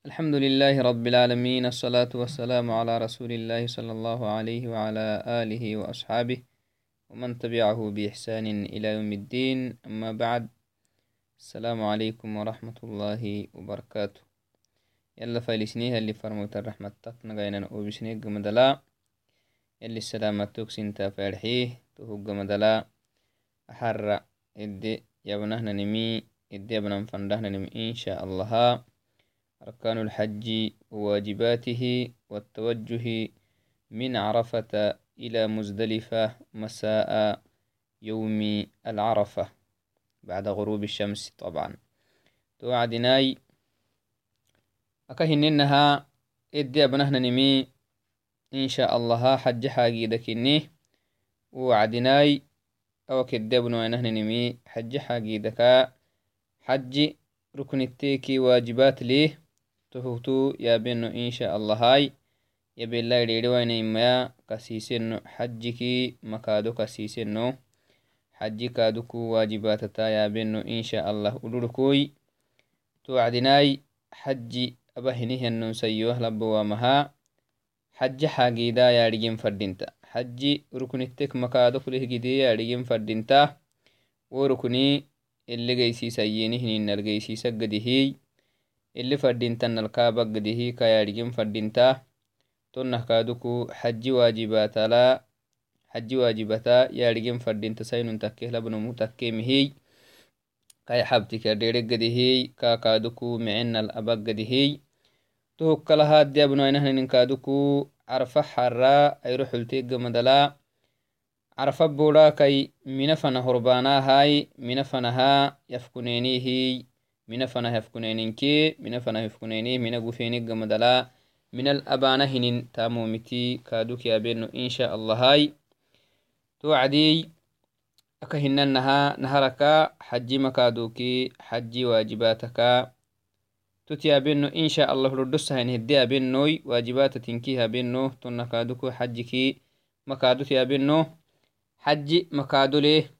الحمد لله رب العالمين الصلاة والسلام على رسول الله صلى الله عليه وعلى آله وأصحابه ومن تبعه بإحسان إلى يوم الدين. أما بعد السلام عليكم ورحمة الله وبركاته. يلا فايلسنيها اللي فرموت الرحمة تقنقينا وبسنيق مدلا يلي السلامة توكسين تافرحيه تهوق مدلا أحر إدي يبنهنا نمي إدي يبنان فندهنا نمي إن شاء الله. أركان الحج وواجباته والتوجه من عرفة إلى مزدلفة مساء يوم العرفة بعد غروب الشمس طبعا. توعدناي. أكهن إنها إدي أبنهنا نمي إن شاء الله حج حاجي دكني وعدناي. أو كدي أبنو نهنا نمي حج حاجي دكا. حج ركن التيكي واجبات ليه. تهوتو يابنو إن شاء الله هاي يبلا يريدوين إما كسيسنو حجكي مكادو كسيسنو حجي كادوكو واجبات تا يابنو إن شاء الله أدركوي توعدناي حجي أبهنه النون سيوه لبوامها حج حاجيدا يارجين فردينتا. حجي ركنتك مكادو كله جدي يارجين فردينتا وركني اللي جيسي سيينه نين الجيسي سجده اللي فردينتن الكابق دهي كيارجين فردينتا تنه كادوكو حج واجبات لا حج واجبتا يارجين فردينتا سينون تكيه لبنمو تكيه مهي كاي حبتك ديرق دهي كا كادوكو mina fana hafkunaininke mina fana hafkunaini mina gufenig gamadala minal abana hinin tamomiti kaduk yabeno insha allahai waajibatatinki habeno tona kaduko xajiki makadot yabeno xaji makadoleh يلي عبادة كل عبادة كهنا رجينها ركن التيكي واجبات سنن ليهي توعد حجكي تيبني كاتيكي كف حجي مكادو ليه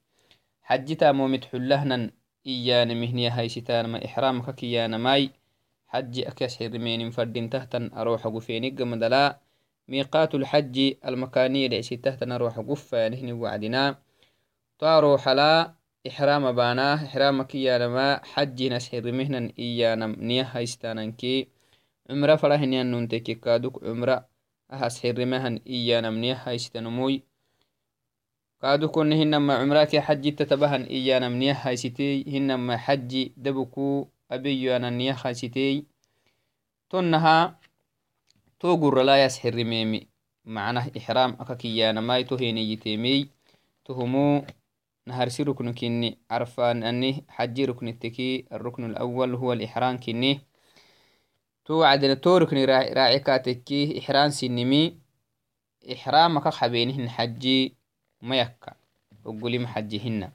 ماي. حج أكاس حرمين فردين تهتن أروح قفينيق مدلا ميقات الحج المكانية لعسي تهتن أروح قفا نهني وعدنا. تاروح لا إحرام بانا. إحرام كيانا ما. حج ناس حرمهنا إيانا نيا هايستانا كي. عمرة فرهنيا ننتكي كادوك kaadukone hinama cumrake xaji tatabahan iyanam niya haysitey hinama xaji dabuku abeyoana niya haysitey tonnaha to guralayas xirimeemi macnah ixram aka kiyanamai to heneyiteemey tohumu naharsi ruknu kini carfan ani xaji rukniteki الركن الأول هو الإحرام كني تو عدنا تو ركن راعي كاتكي إحرام سنمي إحرام كخ حبينهن حجي mayakka oggolima xajihina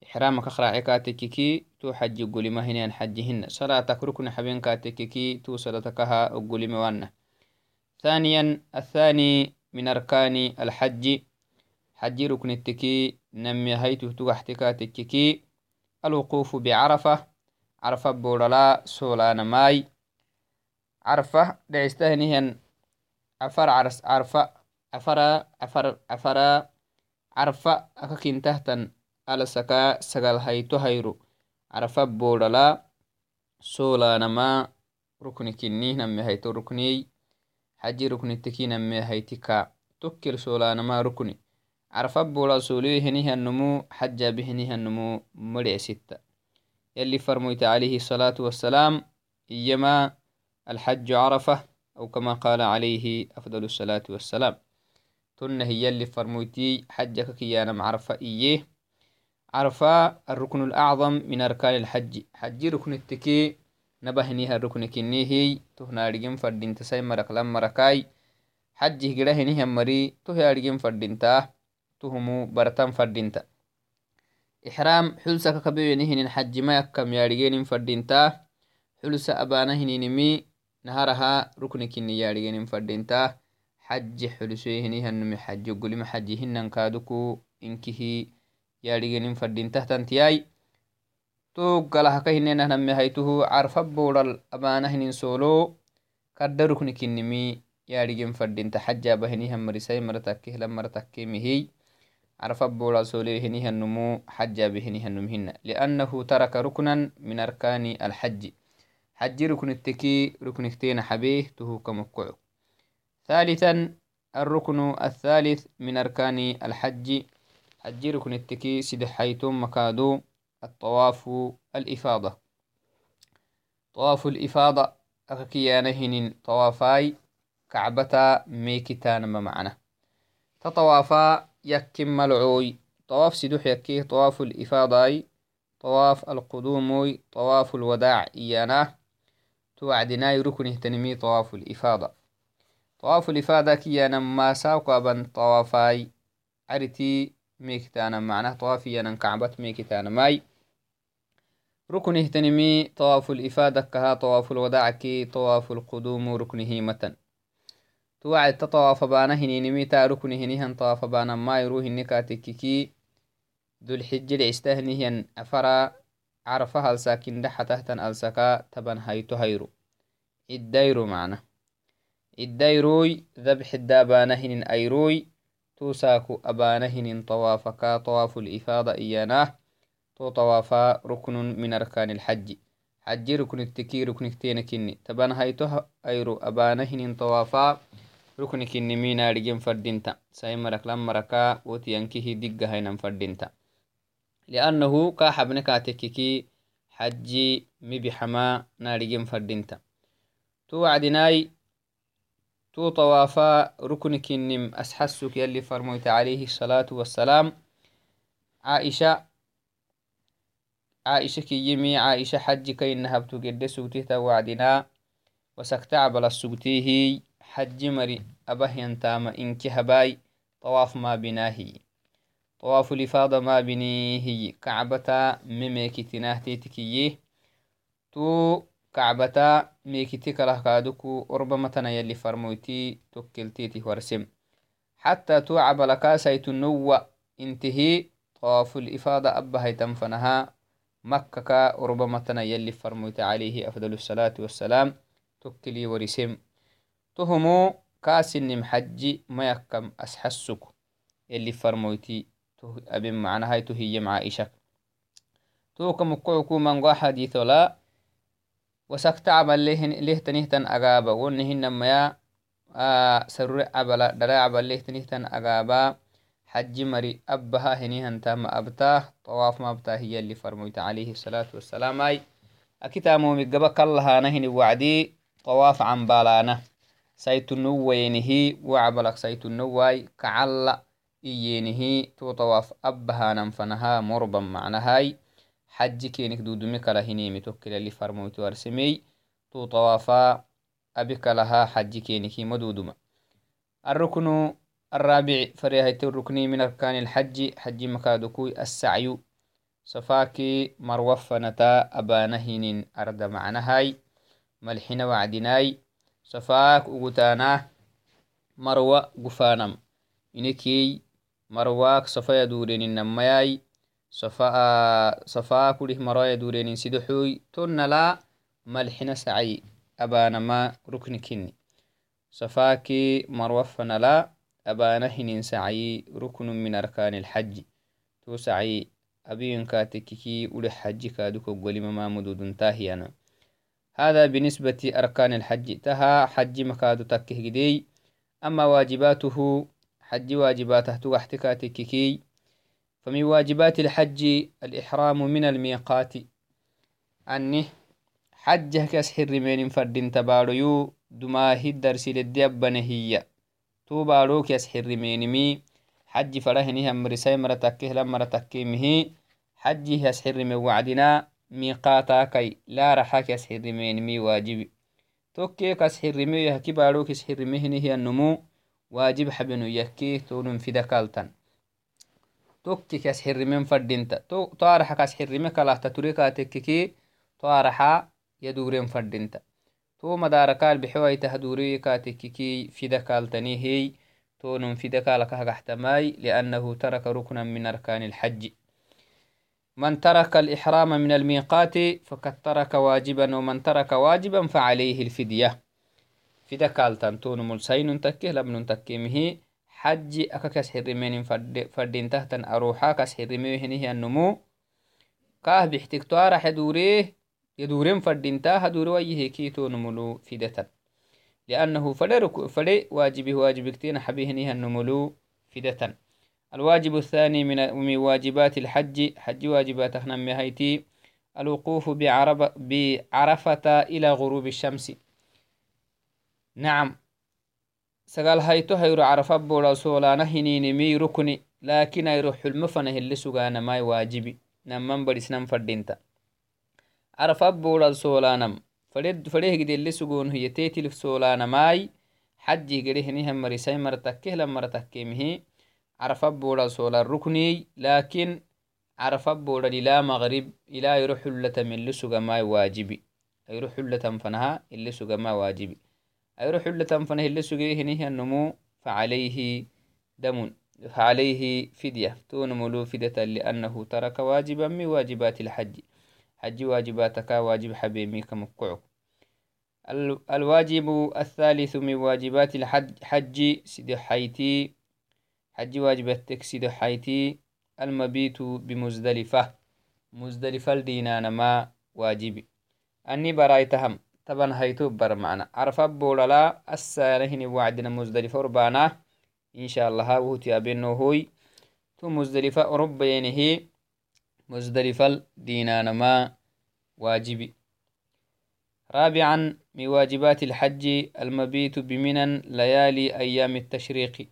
ixramaka qrace katekeki tu xaji oggolima hinan xajihina salatak rukni xaben katekeki tu salatakaha oggolima wana ثانيا الثاني من أركان الحج حج ركن التكي نمي هيته تغحتكا تككي الوقوف بعرفة عرفة بورلا سولان ماي عرفة دعستهنهن عفر عرس عرفة عفر عفر عفر carfa aka kintahtan alasaka sagal hayto hayro carfa bodala solanama rukni kinnih name hayto rukniyey xaji rukniteki name haytika tokkir solanama rukni carfa bola soliyo henihannumu xajabi henihannumu madhecsitta يلي فرميت عليه الصلاة والسلام إيما الحج عرفة أو كما قال عليه أفضل الصلاة والسلام تن هي اللي فرموتي حجك كيانا معرفة إيه عرفة الركن الأعظم من أركان الحج حج ركن التكي nabahiniha ruknikinihi tuhnaadhigin fadintasai marak lan marakai xajih gida hinihan mari tuhi adhigin fadinta tuhumu bartan fadinta ixram xulsaka kabewenihinin xajimayakkam yaadhigenin fadinta xulsa abana hininimi naharaha ruknikini yaadhigenin fadinta xaji xulsoe hinihanumi xaji ogolima xaji hinan kaaduku inkihi yaadhigenin fadintahtantiyai togalahaka hinenahnamme haytuhu carfa bodal abana hinin solo kadda ruknikinimi yaadhigen fadinta xajaba hinihan marisai mara takke hilan mara takke mihiy عرف بولا سولي هنيها النمو حج بهنيها النمهن لأنه ترك ركنا من أركان الحج حج ركن التكي ركن اكتين حبيه تهو كمكعو ثالثا الركن الثالث من أركان الحج. حج ركن التكي سيد حيتم مكادو الطواف الإفاضة. طواف الإفاضة أككيانهن طوافاي كعبتا ميكتان معنا تطوافا يكم ملعوي. طواف سدوح يكيه طواف الإفاضة طواف القدوم طواف الوداع إيانا توعدناي ركنه تنمي طواف الإفاضة. طواف الإفاضة كيانا ما ساوكا طوافاي. عرتي ميكتانا معناه طواف يانا كعبت ميكتانا ماي. ركنه تنمي طواف الإفادة كها طواف الوداع كي طواف القدوم ركنه متن. توعد تطواف بانا هنينمي تا ركنه هنيهن طواف بانا ما يروه النكاتككي ذو الحج العستهنهن أفرا عرفها الساكن دحة تهتن ألسكا تبن هيتو هيرو الديرو معنا إياناه تو طوافا ركن من أركان الحج. حج ركن التكي ركن كتين كني. تبان هايتو أيرو أبانهن طوافا ركن كني مينا رجين فردينتا. ساي مرك لم مركا وتينكيه دقة هينم فردينتا. لأنه كاحبن كاتككي حجي مبحما نارجين فردينتا. تو وعدناي تو طوافا ركن كنم أسحسك يلي فرميت عليه الصلاة والسلام. عائشة عائشة كيمي عائشة حج كي نهبتو قد سوتيه وعدنا. وسكتعبل السوتيه حج مري أبه ينتام إنك هباي. طواف ما بناهي. طواف الإفاضة ما بنيه كعبتا مميكتناه تيتكيه تو كعبتا ميكتي كله كادوكو ربما تنا يلي فرمويتي توكلتيتي ورسم حتى توعب لكاسيت النوة انتهي. طواف الإفاضة أبا هيتم فنها. مكة ربما تنا يلي فرمويت عليه أفضل الصلاة والسلام. توكلي ورسم تهمو كاسن محجي ما يكم أسحسك. يلي فرمويتي أبن معنا هاي تهي مع عائشة توكم قعكو من حديث لا وسكت عمل له له تنهتن أجابا ونهن ميا آه سرور عبلا درا عبل له تنهتن أجابا حج مري أبها هنيهن تام أبتاه طواف ما أبتاه هي اللي فرميت عليه الصلاة حج كينك دودمي كلا هنيمي توكل اللي فرموت وارسمي تو طوافا أبك لها حج كينك مدودما الركن الرابع فريهيت الركن من أركان الحج حج مكادكوي السعي صفاكي مروفنتا أبانهن أرد معنهاي ملحن وعدناي صفاك أغتانا مروى قفانم إنكي مرواك صفا يدورين النمياي سعي. أبانا ما ركن كني. صفاكي مروفنا لا أبانا هنين سعي. ركن من أركان الحج. تو سعي. أبين كاتككي أولي حج كادوك قولي ما مدود تاهيانا. هذا بالنسبة أركان الحج. تها حج مكادو تكه جدي. أما واجباته حج واجباته تغحتكاتككي فمن واجبات الحج الإحرام من الميقات. أني حجه كسحر من فرد تباريو دماه الدرس للديبن هي. تو بارو كسحر من مي. حج فرهني هم رساي مرتكه لما رتكه مهي حجه يسحر من وعدنا miiqaataakay laaraxak yasxirimeenimi waajibi tokkee kasxirime yahki baadho kisxirime hinihiyannumu waajib xabenu yakke tonum fida kaltan توكي كاس حرمين فردينتا تو طارحا كاس حرمي كلا تتريكا تككي طارحا يدورين فردينتا تو مدارا قال بحواي تهدوري كاتككي في دكال تنيهي تو نم في دكال احتماي لأنه ترك ركنا من أركان الحج من ترك الإحرام من الميقات فقد ترك واجبا ومن ترك واجبا فعليه الفدية في دكال تنتون ملسين تكه لمن تكيمه حج أكاكس حرمين فردين تحتن أروحا كس حرمين هنه النمو كاه بيحتكتوار حدوريه يدورين فردين تا هدور ويه كي تون ملو فدتا لأنه فدر فدي واجبه واجبكتين حبيهنه النملو فدتا الواجب الثاني من واجبات الحج حج واجبات نمي هيتي الوقوف بعرب بعرفة إلى غروب الشمس نعم سقال هيتو هيرو عرفة بولا سولانا هنينمي ركني لكن هيرو حلم فنه اللي سقانا ماي واجبي. نمان بديس نم فردينتا. عرفة بولا سولانم فريد فريه قد اللي سقون هي تيتي سولانا ماي. حجي قريه نهم مريساي مرتكه لما مرتكه مهي. عرفة بودا سولا الركني لكن عرفة بودا إلى مغرب إلى يروح يروح اللة فنها اللي سوغ هنيه النمو فعليه دم فعليه فدية. تون ملو فدية لأنه ترك واجبا من واجبات الحج. حج واجباتك واجب حبيبي كمقعك الواجب الثالث من واجبات الحج حج سيدي حيتي. حج واجب التكسيد حيتي. المبيت بمزدلفة. مزدلفة الدينان ما واجبي. أني برايتهم. طبعا هيتو بر معنا عرف بولا السالهن وعدنا مزدلفة ربانا إن شاء الله وهتي أبنو هوي تو مزدلفة أوروبا ينهي مزدلفة الدينان ما واجبي رابعا من واجبات الحج المبيت بمنن ليالي أيام التشريق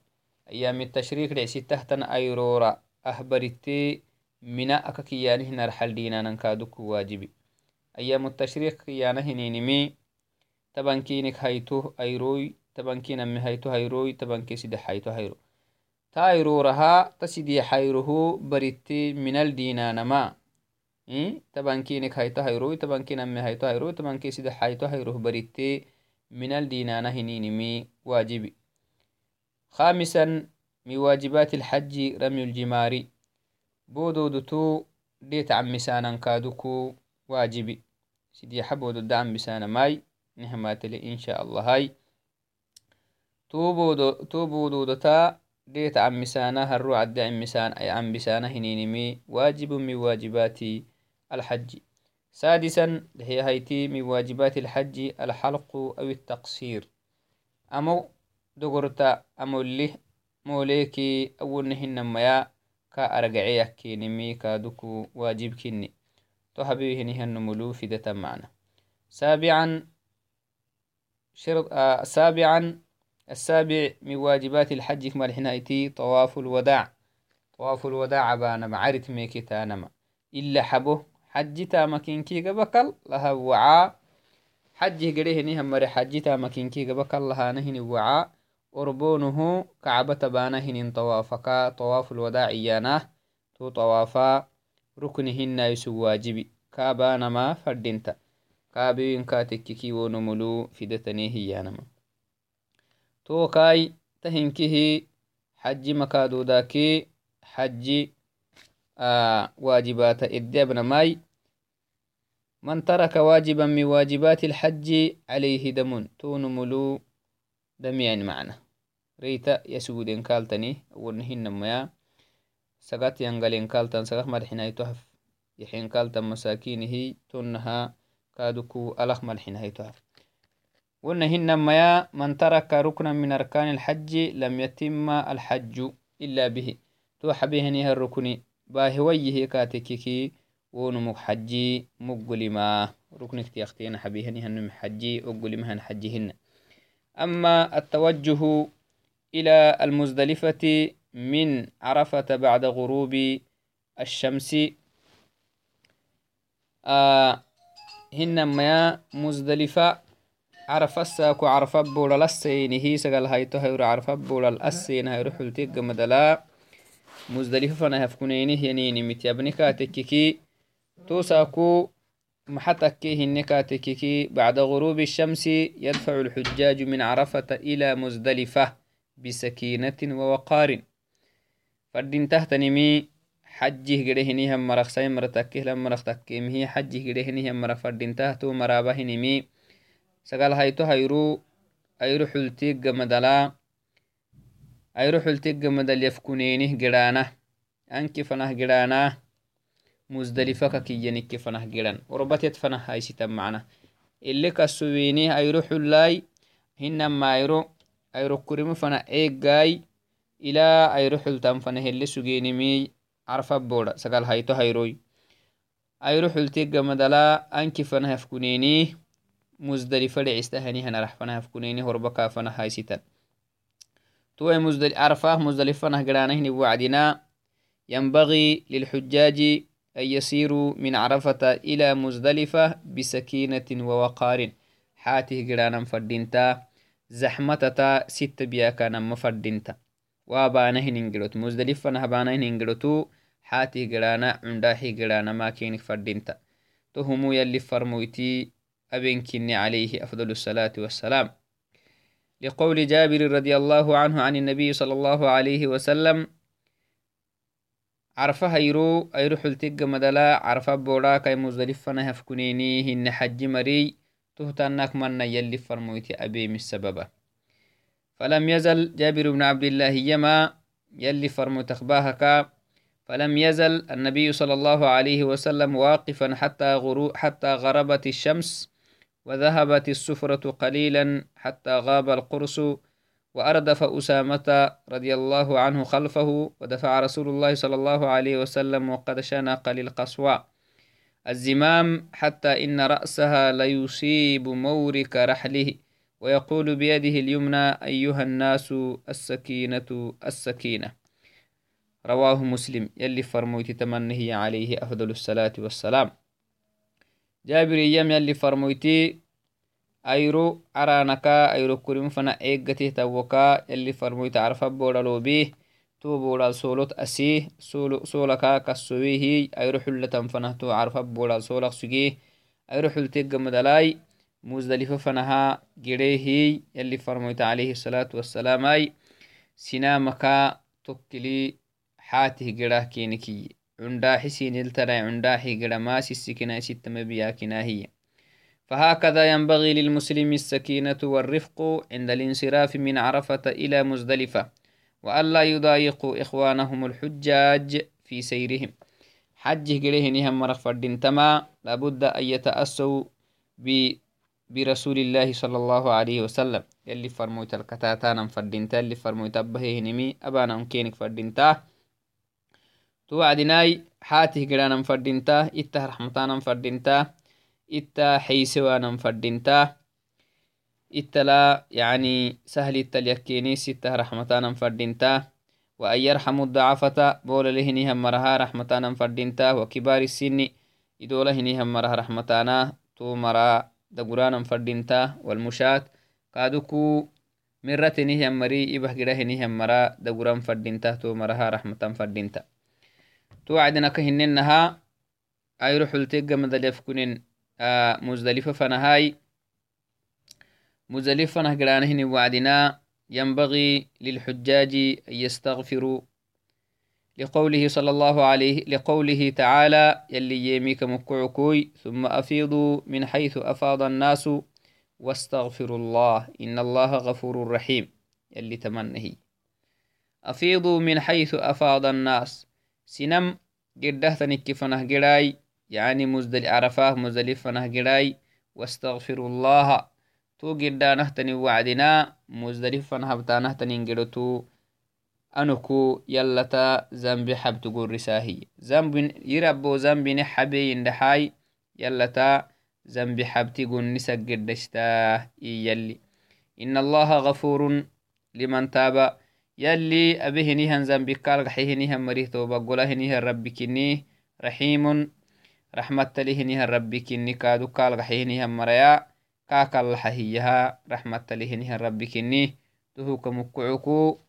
أيام التشريك لعسي تحتن أيرورا أهبرتي منا أككيانه نرحل دينا ننكادك واجبي أيام التشريك كيانه نينمي تبنكينك هيتو أيروي تبنكين أمي هيتو هيروي تبنكي سيدي هيتو هيرو تايرورها تسيدي حيره بريتي من الدينا نما إيه؟ تبنكينك هيتو هيروي تبنكين أمي هيتو هيروي تبنكي سيدي هيتو هيروه بريتي من الدينا نهنينمي واجبي. خامسا من واجبات الحج رمي الجمار بودودتو ديت عمسانا كادوكو. واجبي. سيدي حبودو دعم بسانا ماي نهماتلي إن شاء الله هاي. تو بودودتا ديت عمسانا هرو عد عمسان أي عمسانا هنينمي واجب من واجبات الحج. سادسا هي هيتي من واجبات الحج الحلق أو التقصير. أمو dogorta amolih moleki awonnehinamaya ka aragaceyakinimi kaduku wajibkini to habihinihannumulu fidatan macna سابعا شرط آه سابعا السابع من واجبات الحج كما الحنايتي طواف الوداع. طواف الوداع بانا معرت ميكي تانما. إلا حبه حج تامكينكي قبكل لها وعاء. حج قريه نهم مري حج تامكينكي قبكل لها نهن وعاء. orbonuhu kacbata bana hinin tawafaka tawafu lwadaaciyanah to tawafa rukni hinaisu waajibi kabanama fadinta kabiwinka tekkiki wonomulu fidatane hiyanama to kai tahinkihi xaji makadodaki xaji واجبات الدبنماي من ترك واجبا من واجبات الحج عليه دم تون ملو دم يعني معنى reyta yasuguden kaltani awonhinamaya sagat yangalen kaltan sagak malxinaytohaf yaxen kaltan masakinihi tonnaha kaduku alak malxinaytohaf ونهنميا من ترك ركنا من أركان الحج لم يتم الحج إلا به. تو حبيهني الركن باهويه كاتككي ونمك حجي مقلما ركنك تيختين حبيهني هنم حجي أقلمها حجهن أما التوجه إلى المزدلفة من عرفة بعد غروب الشمس. آه هنما مزدلفة عرف الساكو عرف بولا لسيني هي سقال هايتو هيرو عرف بولا الأسين. هيرو حلتيق مدلا. مزدلفة فنا هفكونيني ينيني متيابني كاتككي تو ساكو محتك هني كاتككي بعد غروب الشمس يدفع الحجاج من عرفة إلى مزدلفة بسكينة ووقار. فردين تحت نمي حجه قده هنيهم مرخ ساي مرتكه لم مرخ تكيم هي حجه قده هنيهم مرخ فردين تحتو مرابه نمي سقال هايتو هيرو أيرو حلتيق مدلا أيرو حلتيق مدل يفكونينه قرانه أنك فنه قرانه مزدلفة كيينك فنه قران وربطت فنه هايسيتا معنا اللي كسويني أيرو إلى أيرو حلتان فنه اللي سجينمي عرفة بودا سقال هايتو هيروي أيرو حلتيق مدلا أنك فنه يفكونيني مزدلفة لعستهني هنا رح فنها فكونيني هربكا فنها هايسيتا تو مزدل عرفة مزدلفة نهجرانه وعدنا ينبغي للحجاج أن يسيروا من عرفة إلى مزدلفة بسكينة ووقار. حاته جرانا فردينتا زحمتتا ست بياكا مفردينتا. وابانه ننجلوت مزدلفة نهبانه ننجلوتو حاته جرانا عنداحي جرانا ما كينك فردينتا تهمو يلي فرمويتي أبنكني عليه أفضل الصلاة والسلام. لقول جابر رضي الله عنه عن النبي صلى الله عليه وسلم عرفة هيرو أيرو حلتق مدلا عرفة بولا كي مزدلفنا هفكنيني هن حج مري تهتنك من يلي فرمويت أبي من السبب. فلم يزل جابر بن عبد الله يما يلي فرموت أخباهك فلم يزل النبي صلى الله عليه وسلم واقفا حتى غرو حتى غربت الشمس وذهبت السفرة قليلا حتى غاب القرص وأردف أسامة رضي الله عنه خلفه ودفع رسول الله صلى الله عليه وسلم وقد شنق للقصوى الزمام حتى إن رأسها ليصيب مورك رحله. ويقول بيده اليمنى أيها الناس السكينة السكينة. رواه مسلم يلي فرموت تمنه عليه أفضل الصلاة والسلام. جابر يم يلي فرمويتي أيرو عرانكا أيرو كريم فنا إيغتي توكا يلي فرمويت عرفا بورالو بيه تو بورال سولوت أسيه سولكا كسويه أيرو حلة فنا تو عرفا بورال سولك سجيه أيرو حلتك مدلاي مزدلفة فنها جريه يلي فرمويت عليه الصلاة والسلام أي. سنامكا تكلي حاته جراه كينكي عنداحي سينلتنا عنداحي جرا ما سيسكنا ستم بياكنا هي. فهكذا ينبغي للمسلم السكينة والرفق عند الانصراف من عرفة إلى مزدلفة. وألا يضايقوا إخوانهم الحجاج في سيرهم. حجه قليه نهم مرق فردين تما. لابد أن يتأسوا برسول الله صلى الله عليه وسلم. يلي فرموت الكتاتانا فردينتا اللي فرموت أبهي نمي أبانا مكينك فردينتا توعدناي حاته قرانا فردينتا إتها رحمتانا فردينتا إتا حيسوانا فردينتا إتلا يعني سهل التليكيني ستة رحمتانا فردينتا وأن يرحم الضعفة بول لهني مرها رحمتانا فردينتا وكبار السن إدولة هني هم مرها رحمتانا. تو والمشاة قادوكو مرتني هم مري إبه قره هني هم مرا دقران فردينتا تو مرها رحمتان فردينتا. تو عدنا كهننها أيروح التقى مدليفكنين مزدلفة فنهاي. مزدلفة نهجرانهن وعدنا ينبغي للحجاج أن يستغفروا لقوله صلى الله عليه لقوله تعالى يلي يميك مكعكوي ثم أفيضوا من حيث أفاض الناس واستغفروا الله إن الله غفور رحيم يلي تمنه. أفيضوا من حيث أفاض الناس. سنم قده تنكي فنه قراي يعني مزدل عرفاه مزدلف فنه قراي واستغفر الله. تو قدا نهتني وعدنا مزدلف فنه بتا نهتني زنبي نحبي يندحاي يلتا زنبي حب تقول نسق قدشتاه يلي. إن الله غفور لمن تاب. يلي أبهنيهن زنبكال غحيهنيهن مريه توبا قولهنيهن ربكنيه رحيم. raxmattalihinihan rabbi kinni kaadu kaalgaxihinihan maraya kaakallaxahiyaha raxmattalihinihan rabbi kinni tuhuka mukucuku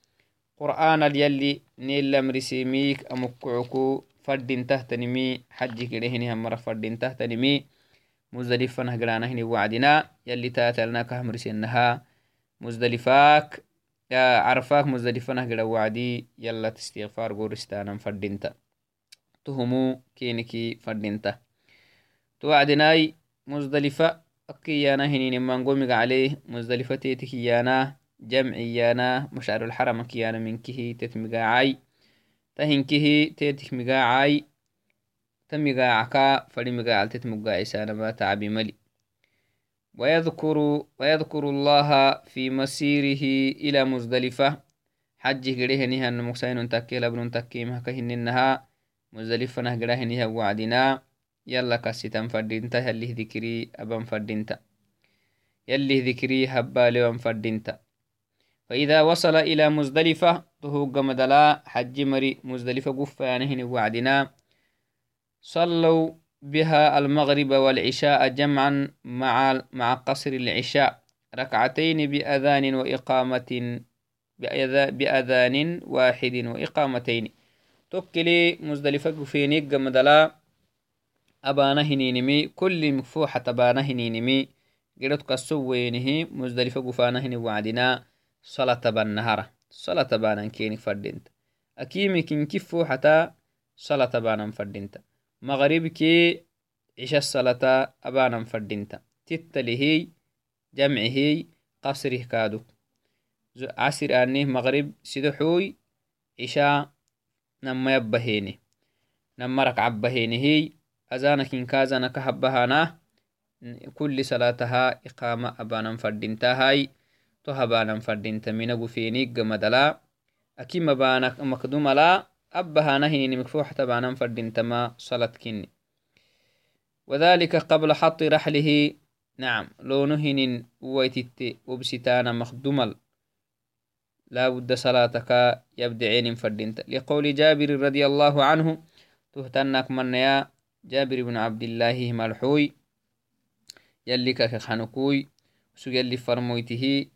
qur'aanal yalli nilamrisimiik amukucuku fadintahtanimi xaji kidehinihan mara fadintahtanimi muzdalifanah giranahini wacdina yalli taatalnakahmrisenaha muzdalifaak عرفاك مزدلفنا قد وعدي يلا تستغفار قورستانا فردينتا تهمو كينكي فردينتا توعدناي مزدلفة أكيانا هنين منقومك عليه مزدلفة جمعيانا مشعر الحرم كيانا منكه تتمقاعي تهنكه تيتك مقاعي تمقاعكا فلمقاعل تتمقاعي سانا تعبي ملي. ويذكر, ويذكر الله في مسيره إلى مزدلفة. حج قريه أن مكسين تكي لبن تكي مهكهننها مزدلفة نهقره نها وعدنا. يلا كسيتن فردينتا يلي ذكري أبن فردينتا يلي ذكري هبا لون فردينتا فإذا وصل إلى مزدلفة تهوق مدلا حج مري مزدلفة قفة يعني وعدنا. صلوا بها المغرب والعشاء جمعا مع مع قصر العشاء ركعتين بأذان وإقامة بأذان واحد وإقامتين. توكلي مزدلفة فينيك مدلا أبانا هنينمي كل مفوحة أبانا هنينمي قرد قصوينه مزدلفة قفانا هني وعدنا. صلاة بالنهار صلاة بانا كيني فردينت أكيمي كن كفو حتى صلاة بانا فردينت مغربكي عشاء الصلاة أبانا فردينتا تتلهي جمعه قصره كادو. عصر آنه مغرب سدحوي عشاء نما يبهيني نما ركع بهيني قمدلا أكيم أبانا مقدوم لا. أبهانا هيني مكفوحة بانا فردينتا ما صلاة كني وذلك قبل حط رحله. نعم لو نهن ويتت وبستانا مخدمل لا بد صلاتك يبدعين فردنت لقول جابر رضي الله عنه تهتنك من يا جابر بن عبد الله ملحوي يلك خنكوي سجل فرمويته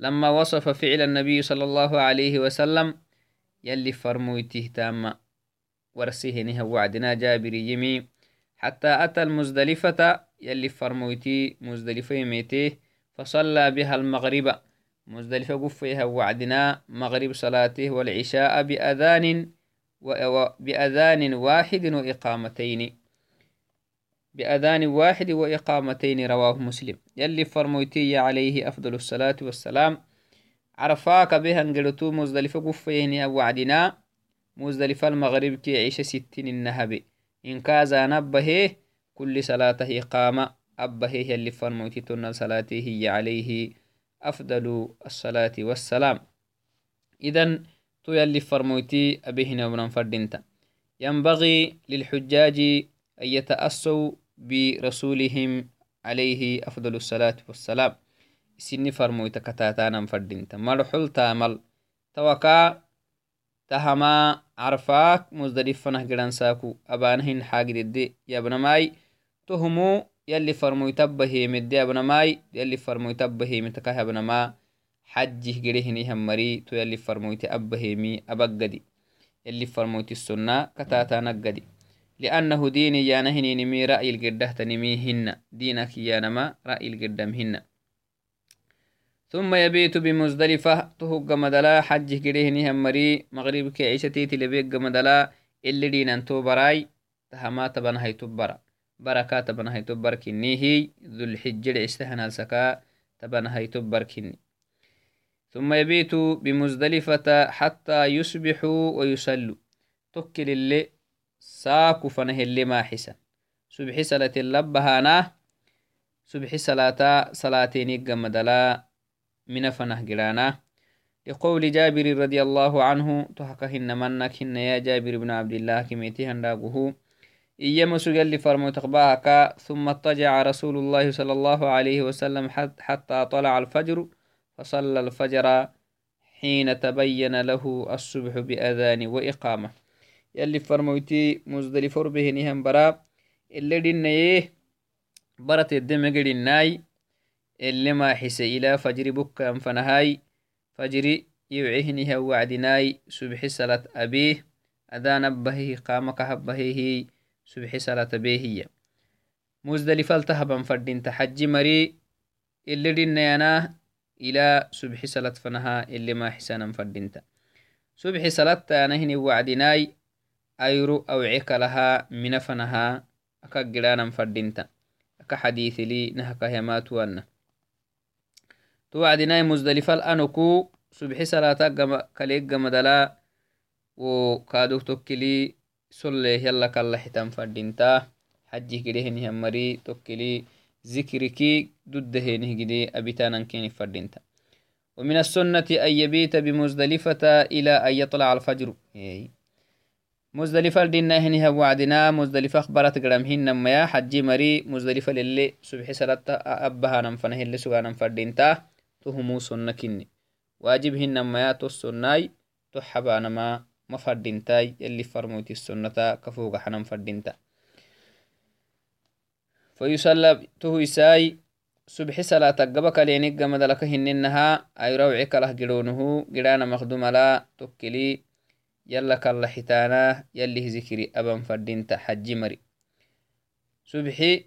لما وصف فعل النبي صلى الله عليه وسلم يلي فرمويته تام ورسيه نها وعدنا جابر يمي حتى أتى المزدلفة يلي فرمويتي مزدلفة يميتيه فصلى بها المغرب. مزدلفة قفيها وعدنا مغرب صلاته والعشاء بأذان بأذان واحد وإقامتين. بأذان واحد وإقامتين رواه مسلم. يلي فرمويتي عليه أفضل الصلاة والسلام. عرفاك بها انقلتو مزدلفة قفيهن وعدنا. مزدلفة المغرب كي عيش ستين النهبي إن كازا نبه كل صلاته إقامة أبه اللي فرموتتنا صلاته هي عليه أفضل الصلاة والسلام. إذن تو يلي فرموتي أبهنا ومن فردنتا ينبغي للحجاج أن يتأسوا برسولهم عليه أفضل الصلاة والسلام. سن فرمويت كتاتانا فردنتا مرحل تامل توكا تهما عرفاك مزدلفنه جران ساكو أبانهن حاجدد يابنماي تهمو يلي فرمو تبهي مدي أبنماي يلي فرمو تبهي متكه أبنما حجه جريهني همري تو يلي فرمو تأبهي مي أبقدي. يلي فرمو السنة كتاتا نقدي لأنه ديني يانهني نمي رأي القرده تنميهن دينك يانما رأي القردمهن ثم يبيت بمزدلفة تهق مدلا حج كريهني همري مغرب كعيشتي تلبيق مدلا اللي دين انتو براي تهما تبن هاي تبرا بركة تبن هاي تبر كني هي ذو الحجر استهنا سكا تبن هاي تبر كني. ثم يبيت بمزدلفة حتى يصبحوا ويصلوا. تكل اللي ما حسن. سبح صلاة صلاتين قمدلا من فنه قرانا لقول جابر رضي الله عنه تحكهن منك هن يا جابر بن عبد الله كميتي هنداقه. إيما سجل فرمو تقباهك ثم اضطجع رسول الله صلى الله عليه وسلم حتى طلع الفجر فصلى الفجر حين تبين له الصبح بأذان وإقامة. يلي فرموتي مزدلف به نهم برا. اللي دينيه برت الدم قرناي اللي ما حس إلى فجر بكا فنهاي. فجر يوعهنها وعدناي سبح صلاة أبيه. أدان بهيه قامك هبهيه سبح صلاة بيهية مزدلفة التهبا فردين تحجي مري. اللي دينيانا إلى سبح صلاة فنها. اللي ما حسانا فردينتا سبح صلاة نهني وعدناي حديث لي نهكا يمات وأنا توعدناي مزدلفة الأنكو سبح صلاة كليك جمدلا وكادوك توكلي سله يلا كلا حتم فردينتا حجي كده هني مري توكلي ذكركي ضده جدي أبتانا كين فردينتا ومن السنة أن يبيت بمزدلفة إلى أن يطلع الفجر مزدلفة دينا هنها وعدنا مزدلفة أخبرت قرمهن ما حجي مري مزدلفة للي سبح سلطة أبها ننفنه اللي سوى ننفردينتا تهمو سنة كني. واجبهن ما تسناي تحبان ما مفردينتاي اللي فرموتي السنة كفوق حنم فردينتا فيسلب تو إساي subxi salaatagaba kaleeniggamadalaka hininaha ayrawcikalah gidhonuhu gidhana makdumala tokkili yala kalla xitaana yalih zikiri aban fadinta xaji mari subxi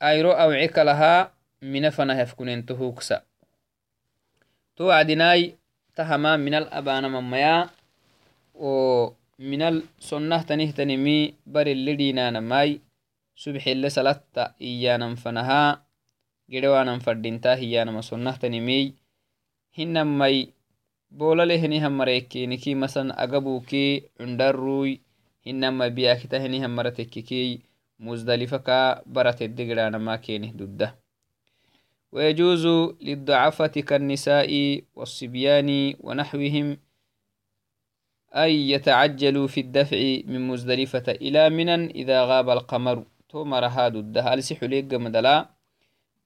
ayro awcikalaha mina fanahafkunentohuksa to wacdinai tahama minal abanamamaya o minal sonnahtanihtanimi barilidinanamai subxile salatta iyanan fanaha gedewanan fadinta hiyanama sonnahtanimiy hinamai بولاله هنيها مريكي نكي مثلا أقبوكي عندر روي هنما بياكتا هنيها مرتكي مزدلفة كا برات الدقران ما كينه دودة. ويجوز للضعفة كالنساء والصبيان ونحوهم أي يتعجلوا في الدفع من مزدلفة إلى منا إذا غاب القمر. تومرها دودة. هل سيحوليك مدلا؟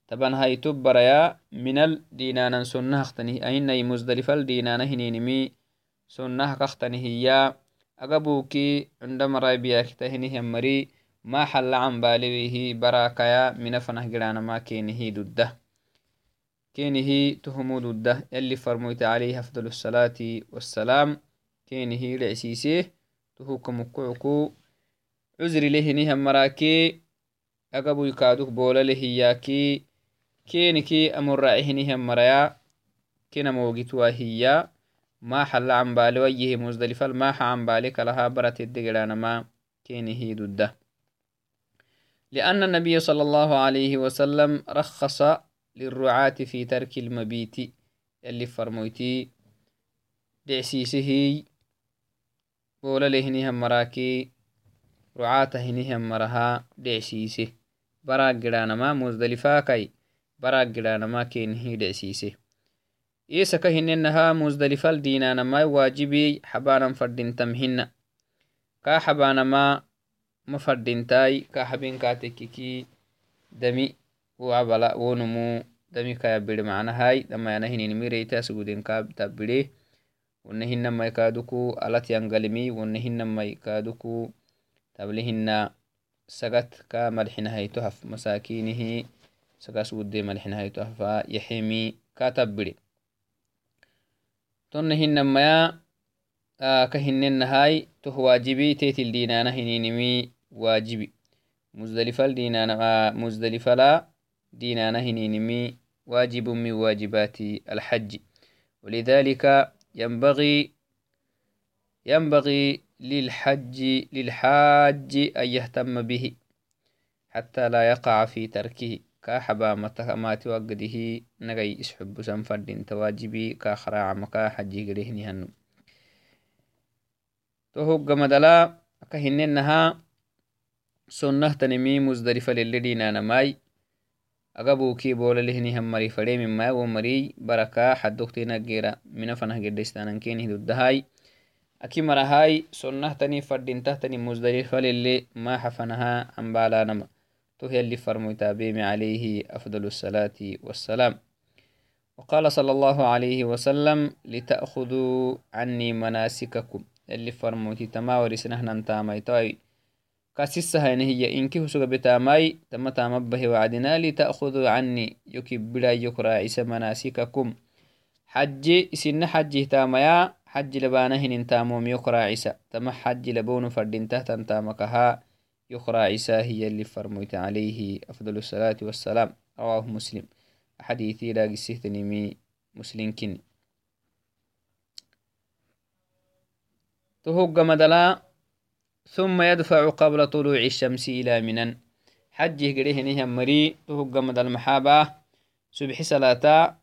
طبعا هاي توب برايا من الدينان سنة اختنه أين اي مزدلف الدينان هنينمي سنة اختنه هي اغبوكي عندما راي بياك تهنه مري. ما حل عن باليه براكايا. من فنه جلان ما كينه دده كينه تهمو دده اللي فرموت عليه أفضل الصلاة والسلام. كينه لعسيسيه تهوكم كوكو عزري لهنه مراكي. اغبو يكادوك بولا لهياكي. Keniki amoracihinihan maraya kena mogitwa hiya ma xala cambale wayyihi musdalifal maxa cambale kalaha barateddegeranama kenihi dudda لأن النبي صلى الله عليه وسلم رخص للرعاة في ترك المبيت يلي فرمويتي دعسيسه بولا لهنها مراكي رعاة هنها مرها دعسيسه براق جرانما مزدلفا كي barag gidhanama kenihi dhecsiise isaka hinenaha musdalifal dinanamai wajibi xabanan fadintam hina ka xabanama ma fadintai ka habinkatekiki dami wabala wonumu dami kayabire macnahai damayana hininimireitaasguden ka tabire wona hinamai kaduku alat yangalimi wona hinamai kaduku table hina sagat ka malxinahayto haf masakinihi سكاس ودي ما لحنا هاي تهفا يحمي كاتب بري تون هن ما يا آه، كهن النهاي تو واجبي تيت الدين أنا هنين مي واجبي. مزدلفة الدين أنا آه، مزدلفة لا دين أنا هنين مي واجب من واجبات الحج. ولذلك ينبغي ينبغي للحج للحاج أن يهتم به حتى لا يقع في تركه. Ka xabamati wagadihi nagai isxubusan fadinta wajibi ka kharacamaka xajigerehnihanum to hoggamadala aka hinenaha sonnahtanimi musdalifa lele dinanamai agabuki bolalehnihan mari fademimaya wo mari baraka xadoktinagera mina fanah gedestanankeni dudahai aki marahai sonnahtani fadintahtani musdalifa lele ma xafanaha ambalanama تو اللي فرمو تابيم عليه أفضل الصلاة والسلام. وقال صلى الله عليه وسلم لتأخذوا عني مناسككم. اللي فرمو تما ورسنهنا انتامي توي. كاسسها هي إنك هسوغ بتاماي تم تامبه وعدنا لتأخذوا عني. يكبلا يكرا عيسى مناسككم. حج سن حج تاميا حج لبانهن انتاموم يكرا عيسى تم حج لبون فردين تهتن تامكها. يقرأ عيسى هي اللي فرميت عليه أفضل الصلاة والسلام. رواه مسلم. حديثي لا قسيتني مسلم كني تهوق مدلا ثم يدفع قبل طلوع الشمس إلى منن حجه قريه نهم مري تهوق مدل محابة سبح صلاة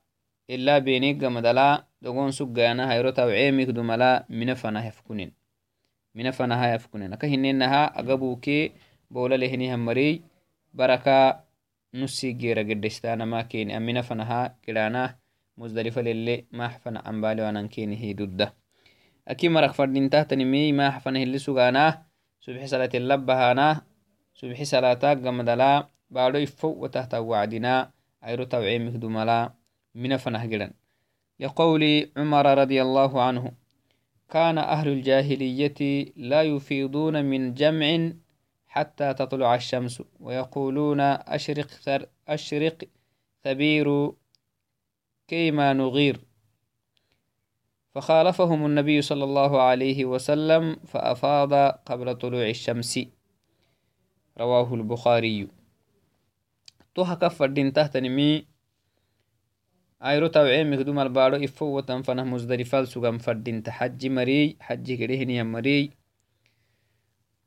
إلا بينيق مدلا دقون سقانا هيرو توعيمك دملا منفنا يفكنين minafanaha yafkunen aka hininaha agabuke bola lehinihan mari baraka nusi gera gedeshtanama keni aminafanaha kidanah muzdalifa lele maxfana cambalewanan kenihi dudda aki marak fadintahtanimi maxfana hili suganah subxi salatin labbahanah subxi salata gamadala bado ifo watahta wacdina ayro tawcemik dumala minafanah gidan لقول عمر رضي الله عنه كان أهل الجاهلية لا يفيضون من جمع حتى تطلع الشمس ويقولون أشرق, ثر أشرق ثبير كيما نغير. فخالفهم النبي صلى الله عليه وسلم فأفاض قبل طلوع الشمس. رواه البخاري. توها كفر دين تحت نمي ayro tawceemik dumal baado ifo watan fanah musdarifal sugan fadinta xaji mariy xaji kedehiniyan mariy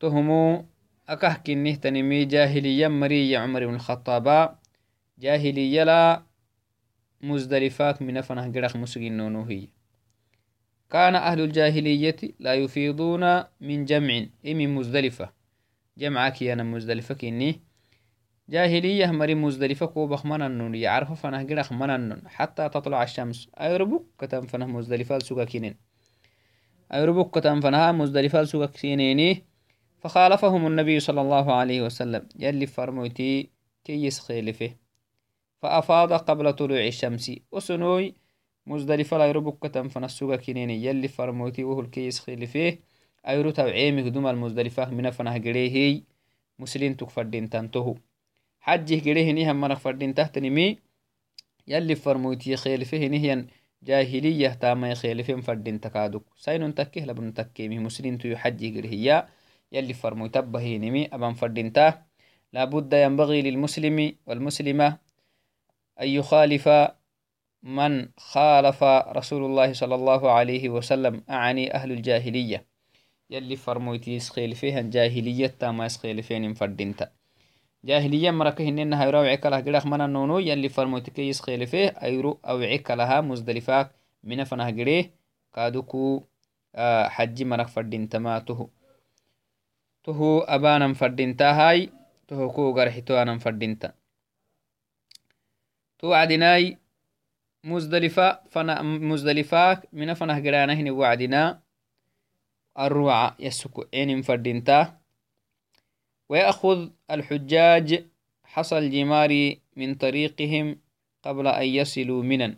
tohumu akah kinihtanimi jahiliyan mariya cumar ibn khataaba jahiliyala musdalifaak mina fanah gedak musginonohiya كان أهل الجاهلية لا يفيضون من جمع إي من مزدلفة جمعك يانا مزدلفة كني جاهلية مري مزدلفة كوبخ مننن يعرف فنه قرخ مننن حتى تطلع الشمس. أيربك كتم فنه مزدلفة سوكا كينين. أيربك كتم فنها مزدلفة سوكا كينيني. فخالفهم النبي صلى الله عليه وسلم. يلي فرموتي كي يسخيلفه. فأفاض قبل طلوع الشمس. وسنوي مزدلفة لا يربك كتم فنه سوكا كينيني. يلي فرموتي وهو الكي يسخيلفه. أيرو توعيمك دوم المزدلفة من فنه قريهي مسلين تكفردين تنتهو. حجه قريه مرق فردين تحت نمي يلي فرموتي خيلفه نهيا جاهلية تاما خيلفين فردين تكادوك. ساينون تكيه لبن تكيمي مسلين تو حجه قريه يلي فرموت تبه نمي أبان فردين تاه. لابد ينبغي للمسلم والمسلمة أن يخالف من خالف رسول الله صلى الله عليه وسلم أعني أهل الجاهلية. يلي فرموتي يسخيل فيها الجاهلية تاما يسخيل فين فردينتا جاهلية مركه هنين هيرو عكلا قدخ من النونو يلي فرموتك يسخيل فيه أيرو أو عكلها مزدلفاك من فنه قريه كادوكو آه حجي مرك فردين تماته تهو أبانا فردين تاهاي تهو كو قرحتو أنا فردين تا. تو عدناي مزدلفة فنا مزدلفاك من فنه قرانا هني وعدنا الروعة يسكو عين فردين تاه ويأخذ الحجاج حصى الجمار من طريقهم قبل أن يصلوا منا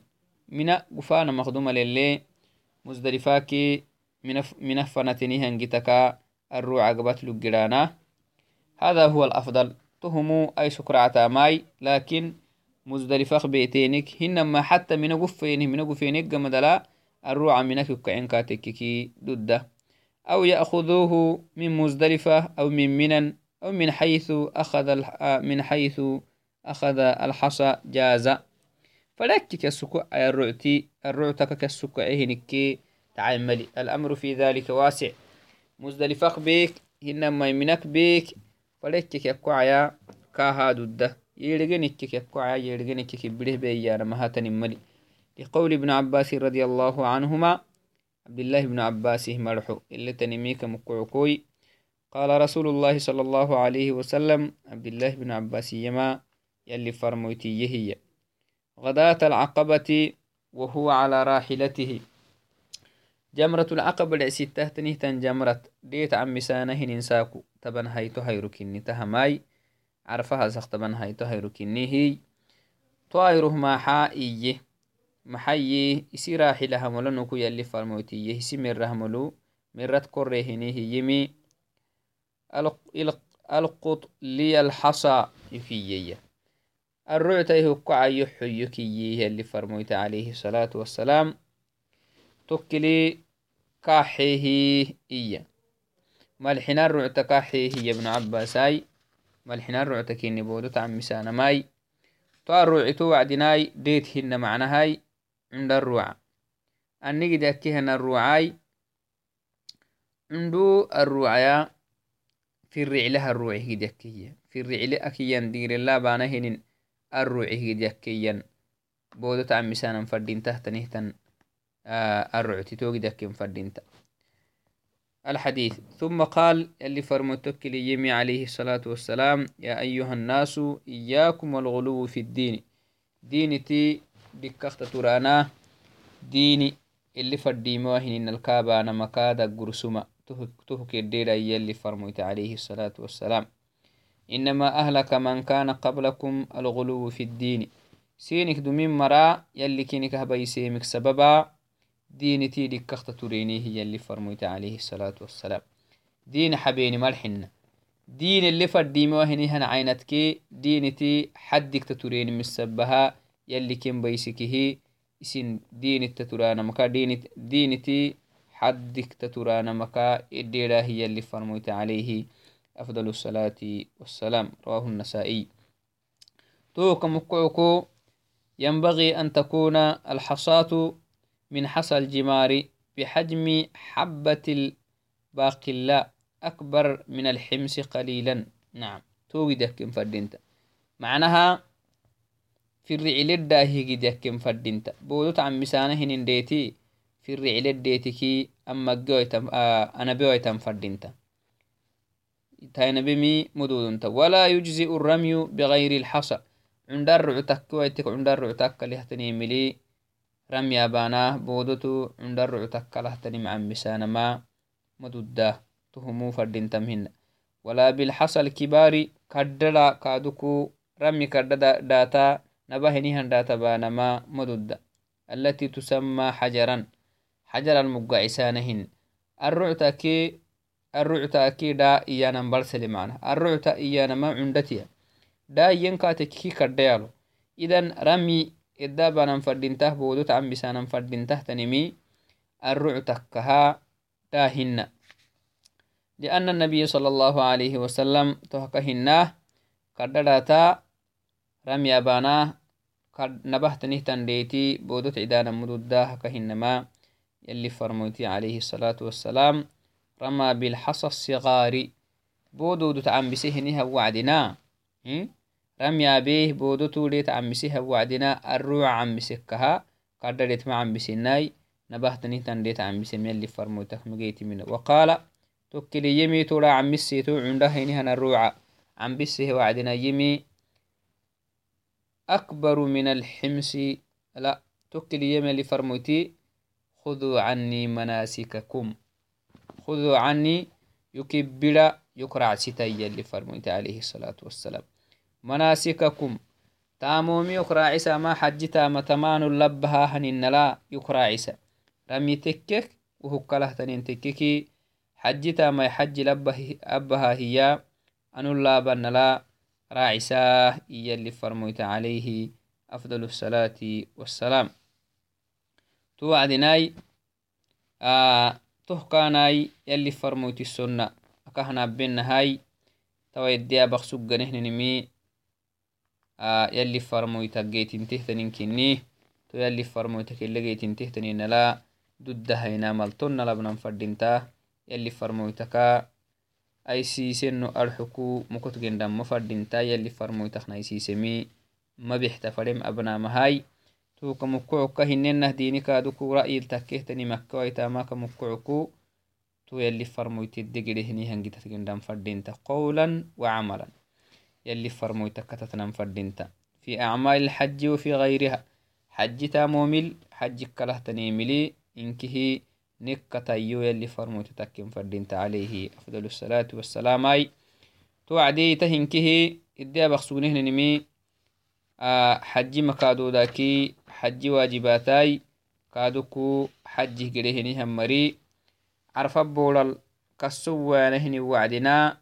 منا قفانا مخدومة للي مزدلفاكي من فنتني هنجتكا الروع قبت لقرانا. هذا هو الأفضل. تهمو أي سكرة ماي لكن مزدلفة بيتينك هنما حتى من قفينه من قفينك قمدلا الروع منك كعين كاتككي ضده أو يأخذوه من مزدلفة أو من منن أو من حيث أخذ من حيث أخذ الحصى جاز فلك كسكو الرعتي الرعتك كسكو هنكي تعملي الأمر في ذلك واسع. مزدلفق بيك هنما يمنك بيك. فلك كيكوعيا كاها دودة. يرغنك كيكوعيا يرغنك كبره بيانا. مهاتن ملي. لقول ابن عباس رضي الله عنهما عبد الله بن عباس مرحو اللي تنميك مقعكوي قال رسول الله صلى الله عليه وسلم عبد الله بن عباس يما يلي فرموتي هي غداة العقبة وهو على راحلته. جمرة العقبة لعسيته تنهتن جمرة. ديت عم سانه ننساكو. تبن هيتو هيركني تهماي. عرفها زخ تبن هيتو هيركني هي. طائره ما حائيه محيي إسي راحلة همولو نكو يلي فرموتي يهسي من رهملو من رد كره ألقط لي الحصى يكيي. الرعتا يهكع يحيي كيي اللي فرميت عليه الصلاة والسلام. تكلي كاحيه إيا ملحنا الرعتا كاحيه يا ابن عباساي؟ ملحنا الرعتا كيني بودو تعمسانا ماي؟ تو الرعتو وعدناي ديت هن معناهاي عند في الرعلة الروعي يكيا في الرعلة أكيا دير الله بانا هنين الروعي قد يكيا بودو تعمسانا فردين تحت نهتن آه الرعتي تو قد يكيا فردين الحديث ثم قال اللي فرمتك ليمي عليه الصلاة والسلام يا أيها الناس إياكم والغلو في الدين. دينتي دكخت ترانا ديني اللي فرديمو هنين الكابانا مكادا قرسما تهك الدير يلي فرميت عليه الصلاة والسلام. إنما أهلك من كان قبلكم الغلو في الدين. سينك دمين مرا يلي كينك هبيسيمك سببا دينتي دكخت تريني هي اللي فرميت عليه الصلاة والسلام. دين حبيني ملحنا دين اللي فرديمو هنيهن عينتك دينتي حدك تتريني مسبها يلي كين بيسكه isin dinita turanamaka diniti حدك تترانمكا إديرا هي اللي فرميت عليه. أفضل الصلاة والسلام. رواه النسائي. توك مكعكو ينبغي أن تكون الحصاة من حصى الجمار بحجم حبة الباقلاء أكبر من الحمص قليلا. نعم. توجدك فردينتا. معناها firricileddaahigid yakken fadinta bodot camisana hinindeti في الرعيلات ديتكي أما جويتم أنا بيويتم فردينتا تاين بمي مدودنتا ولا يجزي الرمي بغير الحصى عند رعتك ويتك عندار رعتك لهتني ملي رمي أبانا بودتو عندار رعتك لهتني مع مسانا ما مدودة تهمو فردينتا مهن ولا بالحصى الكبار كدلا كادوكو رمي كدلا داتا نبهنيهن داتا بانا ما مدودة التي تسمى حجراً برسل معنا. الرعتا إيانا ما عندتيا دا ينكا تكي كرديالو. إذن رمي إدا بانا فردينته بودوت عم بسانا فردينته تنمي. الرعتا كها داهن لأن النبي صلى الله عليه وسلم تهكهناه كردداتا رمي باناه نبهتنهتن ديتي بودت عدانا مدوداه كهنما يلي فرموتي عليه الصلاة والسلام رمى بالحصى الصغار. بودو عم بسهنها وعدنا. رميا به بودو توليت عم بسها وعدنا. الروع عم بسكها. قدرت مع عم بسناي. نبهتني تنديت عم بسم يلي فرموتك مجيتي منه. وقال توكلي يمي تولا عم بسيتو عنده هنا الروع. عم بسه وعدنا يمي. أكبر من الحمص. لا تكل يملي فرموتي. خذوا عني مناسككم. خذوا عني يكبر يكرع ستي اللي فرموتي عليه الصلاة والسلام. مناسككم. تامومي يكرع عيسى ما حجتا متمان لبها هنين لا يكرع عيسى. رمي تكك وهكله تنين تككي. حجتا ما يحج لبه أبها هي. أنو لا بن لا راعساه يلي فرميت عليه أفضل الصلاة والسلام. توعدناي آه تهكاناي يلي فرميت السنة. أكهنا بينهاي تويديا بخسوغنه نمي. آه يلي فرميت جيتين تهتنين كني تو يلي فرميت كل جيتين تهتنين لا ضد هينا ملتون لبنان فردينتا يلي فرميتك ay siiseno arxuku mukotgendamma fadinta yali farmoytaknai siisemi mabixta fadem abnamahai tuka mukucuka hinenah dinikaduku ra'yil takkehtani makkawaitama mukucuku tu yali farmoytedegedehni hangitatgendam fadinta qawlan كتتنم فردينتا في أعمال الحج وفي غيرها حج تامومل حج كله تنيملي إنكه نكتايو يلي فرموت تكين فردينت عليه أفضل الصلاة والسلام أي توعدي تهنكه إدي بخسونه نمي آه حج مكادو داكي حج واجباتاي كادوكو حج قريهني همري. عرف بولال كسوانهني وعدنا.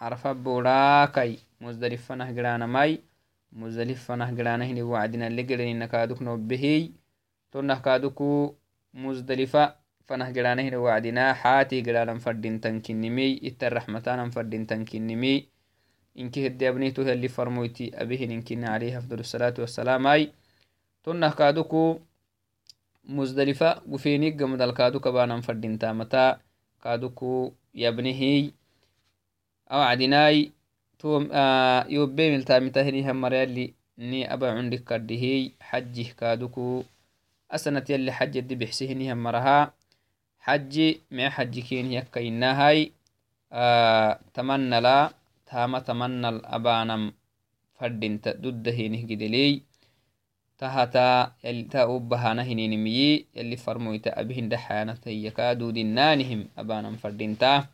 عرفة بوراكي مزدلفة نهجرانا ماي. مزدلفة نهجرانا هني وعدنا. اللي قرن نكادوك نوبهي. تنه كادوكو مزدلفة فنهجرانا هني وعدنا. حاتي قرانا فردين تنكنمي إتا الرحمتان فردين تنكنمي إنك هدي أبنيتو اللي فرمويتي. أبيه إنكنا عليه أفضل الصلاة والسلام أي تنه كادوكو مزدلفة وفينيك قمد الكادوك بانا فردين تامتا كادوكو يبنهي أو عدناي توم آه يوبي ملتامتهني هم مريالي ني أبا عندك كردهي حجه كادوكو أسنة يلي حج دي بحسهني هم هنينمي يلي فرمويتا أبهن دحانا تيكا دودنانهم أبانم فردين تا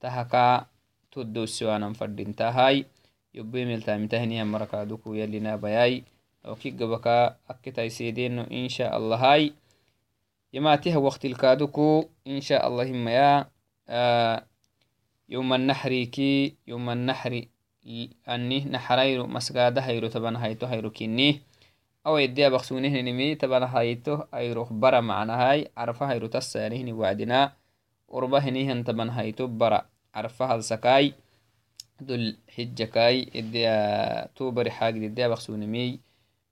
تهكا tuddossiwanan fadintahay yobbemeltamitahinihan marakaduku yalinabayai okigabaka akkitaisedeno insha allahai yamatiha waktilkaduku insha allah himaya يوم النحر كي يوم النحر أني نحريرو مسجادة هيرو تبان هايتو هيرو كني أو يدي بخسونه نمي تبان هايتو هيرو برا معنا هاي عرفة هيرو تسا يعني وعدنا وربا هنيهن تبان هايتو برا عرفها السكاي دول حجكاي إدي توبري حاج إدي بخسونمي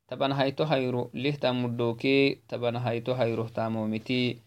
طبعا هايتو هايرو ليه تامدوكي طبعا هايتو هايرو تامومتي